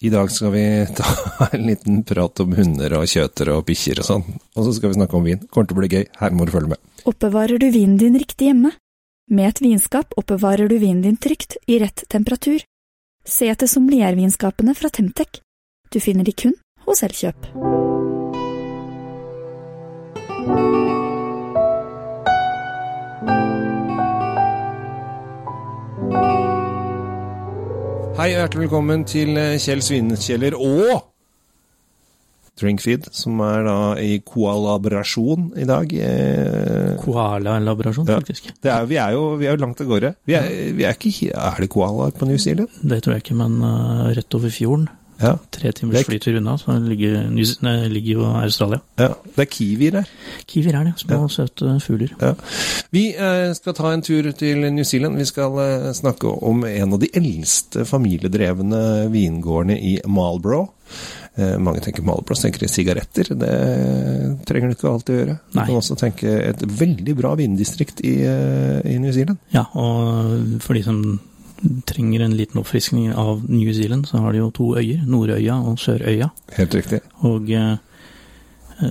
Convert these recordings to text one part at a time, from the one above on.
I dag skal vi ta en liten prat om hunder og kjøter og bikkjer og sånn. Og så skal vi snakke om vin. Kommer til å bli gøy. Her må du følge med. Oppbevarer du vinen din riktig hjemme? Med et vinskap oppbevarer du vinen din trygt, i rett temperatur. Se etter sommeliervinskapene fra Temtec. Du finner de kun hos Elkjøp. Hei og hjertelig velkommen til eh, Kjell Svinkjeller og Drinkfeed, som er da i koalabrasjon i dag. Eh, Koala-laborasjon, Ja. faktisk. Det er, vi, er jo, vi er jo langt av gårde. Vi er, vi er ikke Er det koalaer på New Zealand? Det tror jeg ikke, men uh, rett over fjorden, Ja. tre timers er- flytur unna, så ligger, nei, ligger jo Australia. ja. Det er kiwier der. Kiwier er det, små, søte fugler. Ja. Vi eh, skal ta en tur til New Zealand. Vi skal eh, snakke om en av de eldste familiedrevne vingårdene i Marlborough. Eh, mange tenker Marlborough, så tenker de sigaretter. Det trenger du ikke alltid gjøre. Du kan også tenke et veldig bra vindistrikt i, i New Zealand. Ja, og for de som trenger en liten oppfriskning av New Zealand, så har de jo to øyer, Nordøya og Sørøya. Helt riktig. Og eh,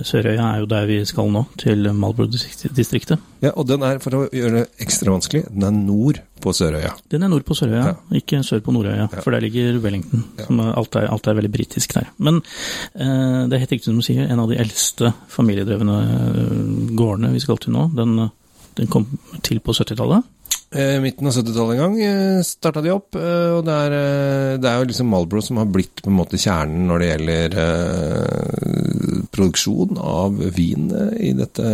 Sørøya er jo der vi skal nå, til Malbro-distriktet. Ja, og den er, for å gjøre det ekstra vanskelig, den er nord på Sørøya. Den er nord på Sørøya, Ja. ikke sør på Nordøya, Ja. for der ligger Wellington. Ja. Som er, alt, er, alt er veldig britisk der. Men eh, det er helt riktig som du sier, en av de eldste familiedrevne eh, gårdene vi skal til nå, den, den kom til på 70-tallet. Eh, midten av 70-tallet en gang eh, starta de opp, eh, og det er, det er jo liksom Malbro som har blitt på en måte kjernen når det gjelder eh, produksjon av vin i dette,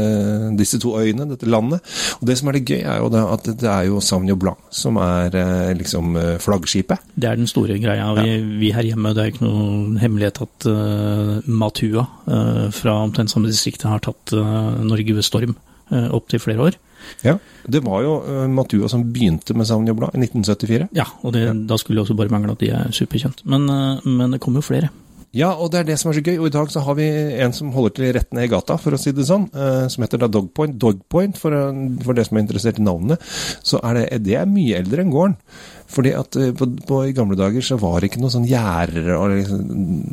disse to øyene, dette landet. Og det som er det gøy, er jo det at det er jo Sauvignon Blanc som er eh, liksom flaggskipet. Det er den store greia. Vi, vi her hjemme, det er ikke noen hemmelighet at uh, Matua uh, fra omtrent samme distriktet har tatt uh, Norge ved storm opptil flere år. Ja, Det var jo uh, Matua som begynte med Sauvignon Blanc i 1974. Ja, og det, da skulle det også bare mangle at de er superkjent. Men, uh, men det kommer jo flere. Ja, og det er det som er så gøy. Og i dag så har vi en som holder til rett ned i gata, for å si det sånn, eh, som heter da Dogpoint. Dogpoint, for, eh, for det som er interessert i navnet, så er det, det er mye eldre enn gården. Fordi at eh, på, på, i gamle dager så var det ikke noe sånn gjerder og,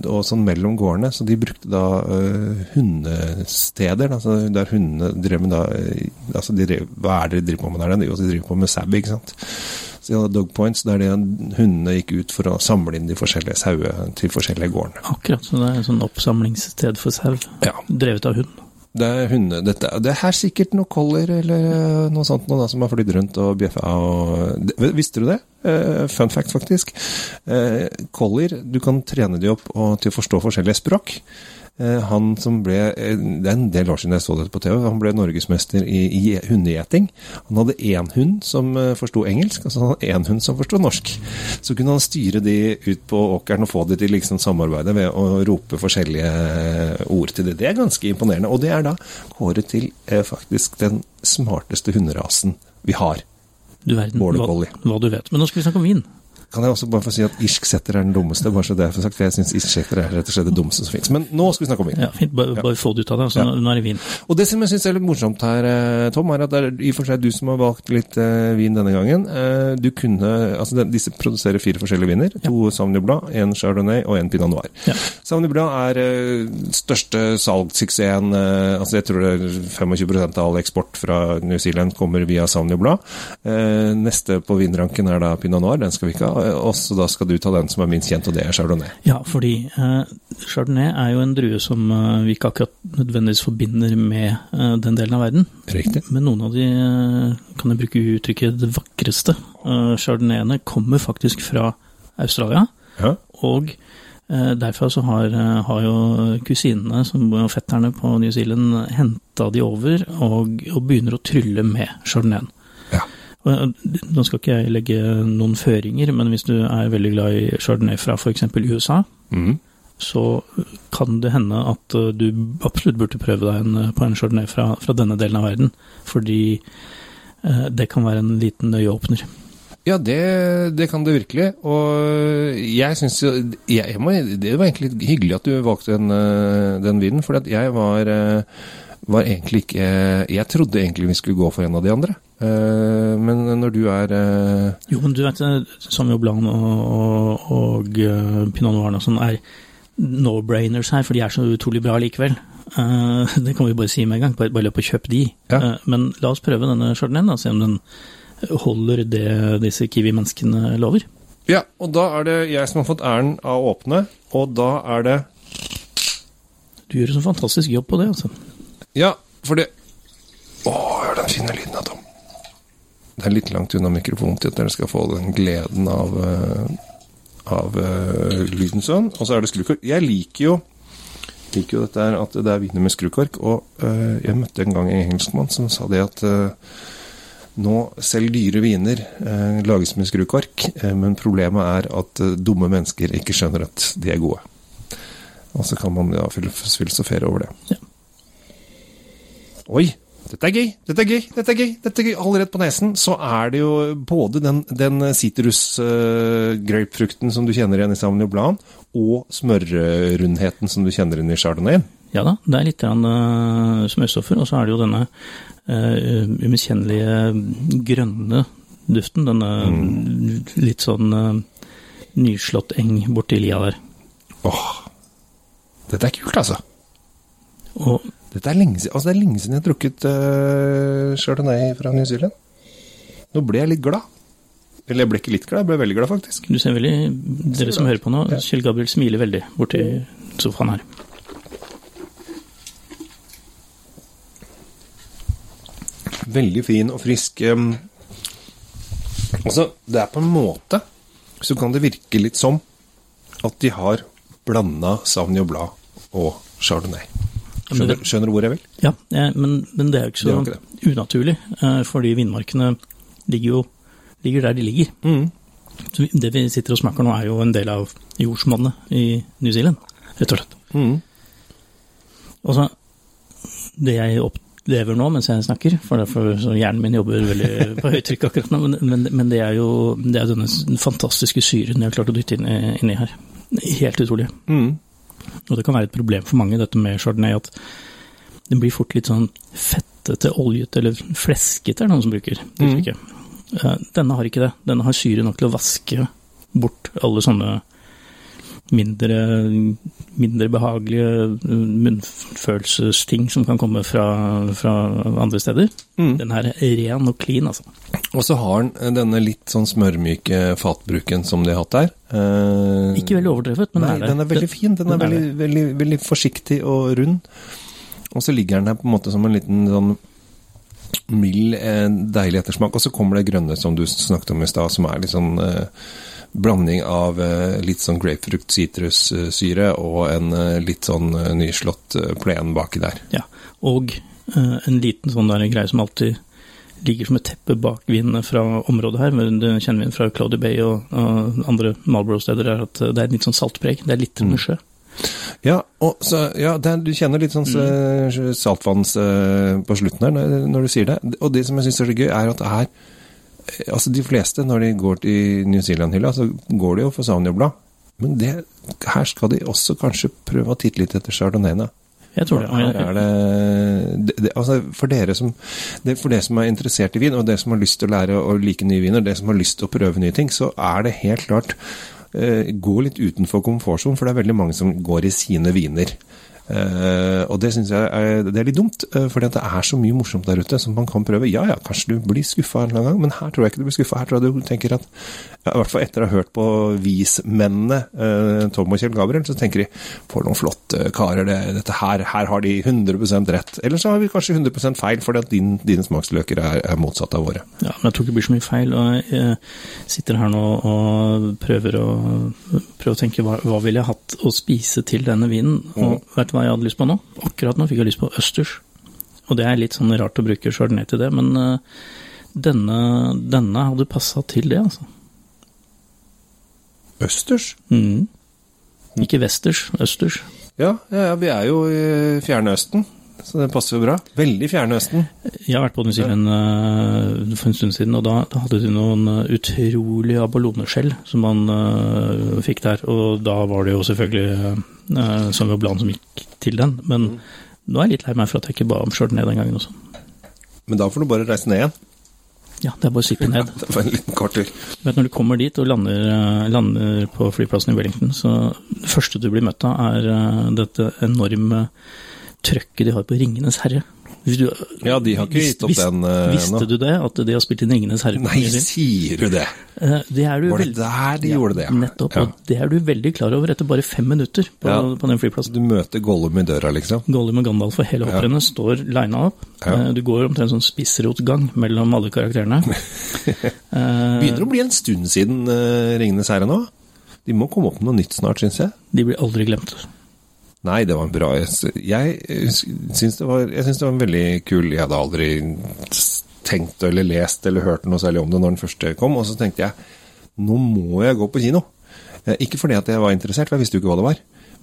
og sånn mellom gårdene, så de brukte da uh, hundesteder, altså der hundene drev med da altså de drev, Hva er det de driver på med der? Jo, de driver på med sau, ikke sant. De hadde dog points, der de, hundene gikk ut for å samle inn de forskjellige sauene til forskjellige gårdene. Akkurat, så det er et sånn oppsamlingssted for sau. Ja. Drevet av hund. Det er hunde, dette, det er sikkert noe collier eller noe sånt noe da, som har flydd rundt og bjeffa. Visste du det? Eh, fun fact, faktisk. Collier, du kan trene de opp og, til å forstå forskjellige språk. Eh, han som ble eh, Det er en del år siden jeg så dette på TV. Han ble norgesmester i, i hundegjeting. Han hadde én hund som uh, forsto engelsk, og så hadde han én hund som forsto norsk. Så kunne han styre de ut på åkeren og få de til liksom samarbeide ved å rope forskjellige eh, ord til det. Det er ganske imponerende. Og det er da kåret til eh, faktisk den smarteste hunderasen vi har. Du verden, hva, hva du vet. Men nå skal vi snakke om vin. Kan jeg også bare få si at irsk setter er den dummeste, bare så det er for sagt, for jeg syns irsk setter er rett og slett det dummeste som fins. Men nå skal vi snakke om vin. Ja, fint, bare, bare få det ut av deg. Så Ja. nå- er det vin. Og det som jeg syns er litt morsomt her, eh, Tom, er at det er i og for seg du som har valgt litt uh, vin denne gangen. Uh, du kunne, altså den, Disse produserer fire forskjellige viner. To Sauvignon Blanc, en Chardonnay og en Pinot Noir. Ja. Sauvignon Blanc er uh, største salgssuksessen. Altså jeg tror det er 25% av all eksport fra New Zealand kommer via Sauvignon Blanc. Neste på vinranken er da Pinot Noir, den skal vi ikke ha. Eh, Og så da skal du ta den som er minst kjent, og det er Chardonnay. Ja, fordi eh, Chardonnay er jo en drue som eh, vi ikke akkurat nødvendigvis forbinder med eh, den delen av verden. Riktig. Men noen av de, eh, kan jeg bruke uttrykket, det vakreste uh, chardonnayene kommer faktisk fra Australia. Ja. Og eh, derfra så har, eh, har jo kusinene som, og fetterne på New Zealand henta de over og, og begynner å trylle med chardonnayen. Nå skal ikke jeg legge noen føringer, men hvis du er veldig glad i chardonnay fra f.eks. USA, mm. så kan det hende at eh, du absolutt burde prøve deg en, eh, på en chardonnay fra, fra denne delen av verden. Fordi eh, det kan være en liten øyeåpner. Ja, det, det kan det virkelig. Og jeg syns jo jeg, jeg må, Det var egentlig hyggelig at du valgte den, den vinen, for jeg var, var egentlig ikke Jeg trodde egentlig vi skulle gå for en av de andre. Eh, men når du er eh, Jo, men du vet, Samuel Blanc og, og, og eh, Pinot Noir og sånn er no-brainers her, for de er så utrolig bra likevel. Eh, det kan vi bare si med en gang. Bare, bare løp og kjøp de. Ja. Eh, men la oss prøve denne chardonnayen, og se om den holder det disse kiwi-menneskene lover. Ja, og da er det jeg som har fått æren av å åpne, og da er det Du gjør en så fantastisk jobb på det, altså. Ja, for det Å, hør den fine lyden av Tom. Det er litt langt unna mikrofonen til at dere skal få den gleden av, eh, av uh, lyden sånn. Og så er det skrukork. Jeg liker jo liker jo dette her at det er viner med skrukork, og uh, jeg møtte en gang en engelskmann som sa det at uh, nå selv dyre viner lages med skrukork, men problemet er at dumme mennesker ikke skjønner at de er gode. Og så kan man ja, filosofere over det. Ja. Oi, dette er gøy, dette er gøy, dette er gøy. dette er gøy. Allerede på nesen så er det jo både den, den sitrusgrapefrukten uh, som du kjenner igjen i Sauvignon Blanc, og smørrundheten som du kjenner igjen i Chardonnay. Ja da, det er litt grann, uh, smørstoffer, og så er det jo denne uh, umiskjennelige grønne duften. Denne litt sånn uh, nyslått eng borti lia der. Åh, dette er kult, altså. Og Dette er lenge siden, altså det er lenge siden jeg har drukket uh, Chardonnay fra New Zealand. Nå ble jeg litt glad. Eller jeg ble ikke litt glad, jeg ble veldig glad, faktisk. du ser veldig, dere som hører på nå. Kjell Gabriel smiler veldig borti sofaen her. Veldig fin og frisk. Altså, det er på en måte så kan det virke litt som at de har blanda Sauvignon Blad og Chardonnay. Skjønner, skjønner du hvor jeg vil? Ja, men, men det er jo ikke så ikke unaturlig, eh, fordi vindmarkene ligger jo ligger der de ligger. Så det vi sitter og smaker nå, er jo en del av jordsmonnet i New Zealand, rett og slett. Mm. Og så Det jeg opplever nå mens jeg snakker, for derfor så hjernen min jobber veldig på høytrykk akkurat nå, men, men, men det er jo det er denne fantastiske syren jeg har klart å dytte inn, i- her. Helt utrolig. Mm. Og det kan være et problem for mange, dette med chardonnay, at den blir fort litt sånn fettete, oljete, eller fleskete, er det noen som bruker det uttrykket. Eh, Denne har ikke det. Denne har syre nok til å vaske bort alle sånne mindre, mindre behagelige eh, munnfølelsesting som kan komme fra, fra andre steder. Mm. Den her er ren og clean, altså. Og så har den denne litt sånn smørmyke fatbruken som de har hatt der. Eh, Ikke veldig overdrevet, men Nei, er den er veldig fin. Den er, Den er veldig, veldig, veldig forsiktig og rund. Og så ligger den her på en måte som en liten sånn mild, eh, deilig ettersmak. Og så kommer det grønne som du snakket om i stad, som er litt sånn eh, blanding av eh, litt sånn grapefrukt-sitrussyre og en eh, litt sånn eh, nyslått plen baki der. Ja, og en liten sånn der greie som alltid ligger som et teppe bak vinene fra området her, men det kjenner vi fra Cloudy Bay og, og andre Marlborough-steder, er at det er et litt sånn saltpreg. Det er litt mm. sjø. Ja, så, ja er- du kjenner litt sånn mm. saltvanns på slutten her når, når du sier det. Og det som jeg syns er så gøy, er at det er eh, Altså, de fleste, når de går til New Zealand-hylla, så går de jo for Sauvignon-blad. Men det, her skal de også kanskje prøve å titte litt etter chardonnayene. Jeg tror det. Her er det, det, det altså for, dere som, det, for dere som er interessert i vin, og dere som har lyst til å lære å like nye viner, dere som har lyst til å prøve nye ting, så er det helt klart eh, Gå litt utenfor komfortsonen, for det er veldig mange som går i sine viner. Eh, og det syns jeg er, det er litt dumt, uh, for det er så mye morsomt der ute som man kan prøve. Ja ja, kanskje du blir skuffa en gang, men her tror jeg ikke du blir skuffa. Her tror jeg du tenker at ja, I hvert fall etter å ha hørt på vismennene, uh, Tom og Kjell Gabriel, så tenker de for noen flotte karer, det, dette her, her har de 100 rett. Eller så har vi kanskje 100% feil, fordi at din, dine smaksløker er, er motsatt av våre. ja, men jeg tror ikke det blir så mye feil. Og jeg sitter her nå og prøver å, prøver å tenke hva, hva ville jeg hatt å spise til denne vinen. Og vet du hva jeg hadde lyst på nå? Akkurat nå fikk jeg lyst på østers. Og det er litt sånn rart å bruke chardonnay til det, men eh, denne, denne hadde passa til det, altså. Østers? Mm. Ikke vesters, østers. Ja, ja, ja, vi er jo i Fjerne Østen, så det passer jo bra. Veldig Fjerne Østen. Jeg har vært på New Zealand uh, for en stund siden, og da, da hadde de noen utrolige utrolig abaloneskjell som man uh, fikk der. Og da var det jo selvfølgelig uh, Sauvignon Blan som gikk til den. Men nå er jeg litt lei meg for at jeg ikke ba om ned den gangen også. Men da får du bare reise ned igjen. Ja, det er bare å sitte ned. Det var en liten kort tur. Men når du kommer dit og lander, eh, lander på flyplassen i Wellington, så det første du blir møtt av, er eh, dette enorme trøkket de har på Ringenes herre. Du, Ja, de har ikke gitt opp visst, den eh, Visste du det, at de har spilt inn Ringenes herre? Nei, sier du det? Eh, Det er du Var det der de Ja, gjorde det? ja? Nettopp, Ja. og det er du veldig klar over etter bare fem minutter på, Ja. på den flyplassen. Du møter Gollum i døra, liksom? Gollum og Gandalf og hele hopprennet står lina opp. Eh, Du går omtrent sånn spissrotgang mellom alle karakterene. Begynner å bli en stund siden uh, Ringenes herre nå. De må komme opp med noe nytt snart, syns jeg. De blir aldri glemt. Nei, det var en bra Jeg, jeg syns det, det var en veldig kul Jeg hadde aldri tenkt eller lest eller hørt noe særlig om det når den første kom, og så tenkte jeg nå må jeg gå på kino. Eh, Ikke fordi at jeg var interessert, for jeg visste jo ikke hva det var.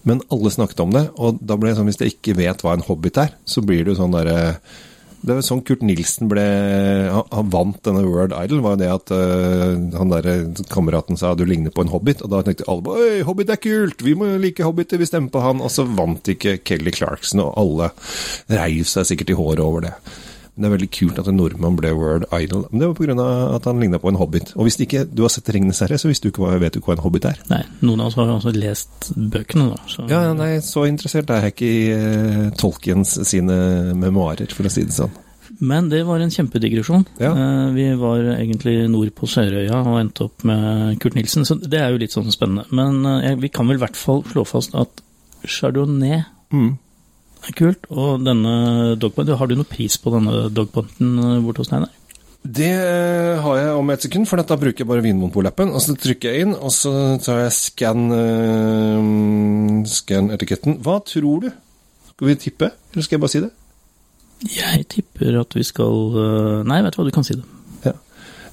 Men alle snakket om det, og da ble det sånn hvis jeg ikke vet hva en hobbit er, så blir det jo sånn derre det var sånn Kurt Nilsen ble Han, vant denne World Idol, var jo det at uh, han der kameraten sa du ligner på en hobbit, og da tenkte alle på Oi, hobbit er kult, vi må like hobbiter, vi stemmer på han. Og så vant ikke Kelly Clarkson, og alle reiv seg sikkert i håret over det. Men det er veldig kult at en nordmann ble World Idol. Men det var pga. at han ligna på en hobbit. Og hvis ikke du har sett Ringenes herre, så visste du ikke vet du hva en hobbit er. Nei, noen av oss har jo altså lest bøkene, da. Så, Ja, nei, så interessert er jeg ikke i uh, Tolkiens sine memoarer, for å si det sånn. Men det var en kjempedigresjon. Ja. Eh, Vi var egentlig nord på Sørøya og endte opp med Kurt Nilsen, så det er jo litt sånn spennende. Men eh, vi kan vel i hvert fall slå fast at chardonnay Mm. Kult, og denne dogpointen Har du noe pris på denne dogpointen eh, borte hos deg? Det eh, har jeg om et sekund, for da bruker jeg bare Vinmonopol-appen. Og så trykker jeg inn, og så tar jeg scan, uh, scan etiketten. Hva tror du? Skal vi tippe, eller skal jeg bare si det? Jeg tipper at vi skal uh, Nei, vet du hva, du kan si det. Ja.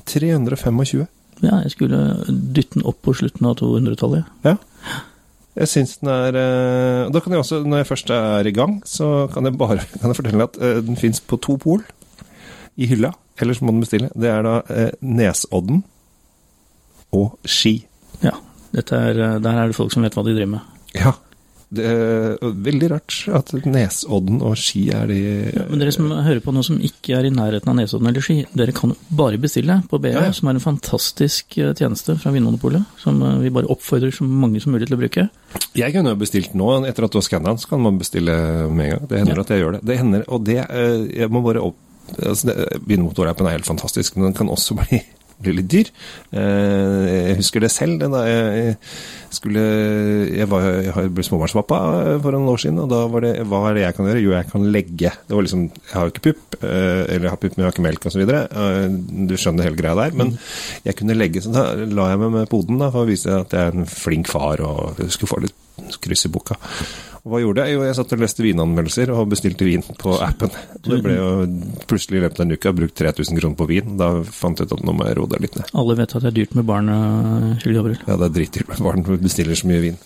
325. Ja, jeg skulle dytte den opp på slutten av 200-tallet. Ja. Jeg syns den er eh, Da kan jeg også, når jeg først er i gang, så kan jeg bare kan jeg fortelle at eh, den fins på to pol i hylla. Ellers må den bestille. Det er da eh, Nesodden og Ski. Ja. Dette er, der er det folk som vet hva de driver med. Ja. Det er veldig rart at Nesodden og Ski er de Men dere som hører på nå som ikke er i nærheten av Nesodden eller Ski, dere kan bare bestille på BA, Ja, ja. som er en fantastisk eh, tjeneste fra Vinmonopolet, som eh, vi bare oppfordrer så mange som mulig til å bruke. Jeg kunne jo bestilt nå, etter at du har skanna den, så kan man bestille med en gang. Det hender Ja. at jeg gjør det. Det hender, og det eh, Jeg må bare opp altså Vinmotorappen er helt fantastisk, men den kan også bli, bli litt dyr. Eh, Jeg husker det selv da jeg skulle Jeg, var, jeg ble småbarnspappa eh, for noen år siden, og da var det Hva er det jeg kan gjøre? Jo, jeg kan legge. Det var liksom Jeg har jo ikke pupp, eh, eller jeg har pupp, men jeg har ikke melk osv. Du skjønner hele greia der. Men jeg kunne legge, så da la jeg meg med poden da, for å vise at jeg er en flink far og skulle få litt kryss i boka. Og hva gjorde jeg? Jo, jeg satt og leste vinanmeldelser og bestilte vin på appen. Det ble jo plutselig i løpet av en uke brukt 3000 kroner på vin. Da fant jeg ut at nå må jeg roe det litt ned. Alle vet at det er dyrt med barn, eh, Kjell Gabriel. Ja, det er dritdyrt med barn Du bestiller så mye vin.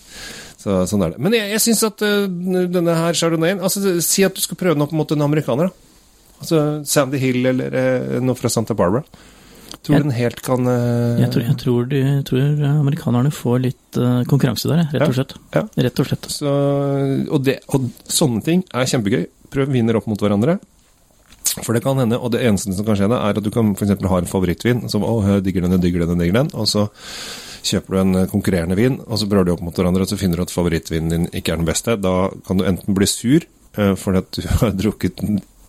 Så, sånn er det. Men jeg, jeg syns at øh, denne her chardonnayen altså, Si at du skal prøve den opp mot en amerikaner. da. Altså Sandy Hill eller øh, noe fra Santa Barbara. Tror Jeg- du den helt kan uh... Jeg tror, jeg tror, de, tror amerikanerne får litt uh, konkurranse der, rett og slett. Ja. Rett og slett. Så, og, det, og sånne ting er kjempegøy. Prøv viner opp mot hverandre. For det kan hende, og det eneste som kan skje, er at du kan f.eks. ha en favorittvin som å, jeg digger den, jeg digger den, jeg digger den, og så kjøper du en eh, konkurrerende vin, og så prøver du opp mot hverandre, og så finner du at favorittvinen din ikke er den beste. Da kan du enten bli sur eh, fordi at du har drukket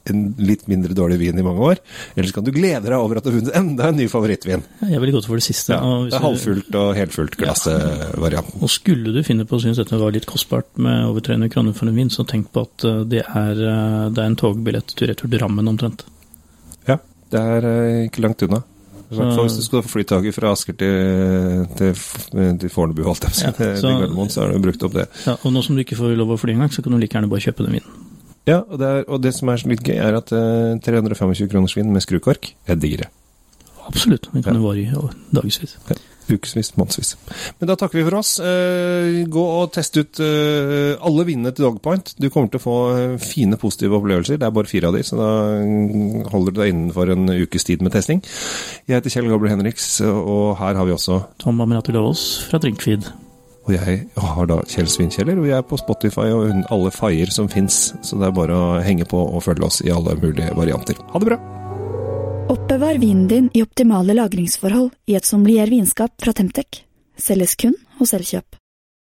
en- litt mindre dårlig vin i mange år, eller så kan du glede deg over at du har vunnet enda en ny favorittvin. Jeg ville gått for det siste. Ja, det er halvfullt og helfullt glassvarianten. Og skulle du finne på å synes dette var litt kostbart med over 300 kroner for en vin, så tenk på at eh, det er, eh, det er en togbillett tur-retur Drammen omtrent. Ja, det er eh, ikke langt unna. Fall hvis du skal få flytaket fra Asker til, til, til Fornebu, holdt jeg på å si. Så- så har du brukt opp det. Ja, og nå som du ikke får lov å fly engang, så kan du like gjerne bare kjøpe den vinen. Ja, og det, er, og det som er litt gøy, er at uh, 325 kroners vin med skrukork, er digger. Absolutt. Den kan Ja. vare i ja, dagevis. Ukevis, månedsvis. Men da takker vi for oss. Uh, gå og test ut uh, alle vinene til Dogpoint. Du kommer til å få eh, fine, positive opplevelser. Det er bare fire av de, så da mm, holder du deg innenfor en ukes tid med testing. Jeg heter Kjell Gabriel Henriks, og her har vi også Tom Amirati Lavås fra Drinkfeed. Og jeg har da Kjell Svinkjeller, og jeg er på Spotify og alle faier som fins. Så det er bare å henge på og følge oss i alle mulige varianter. Ha det bra! Oppbevar vinen din i optimale lagringsforhold i et sommelier vinskap fra Temtec. Selges kun hos Elkjøp.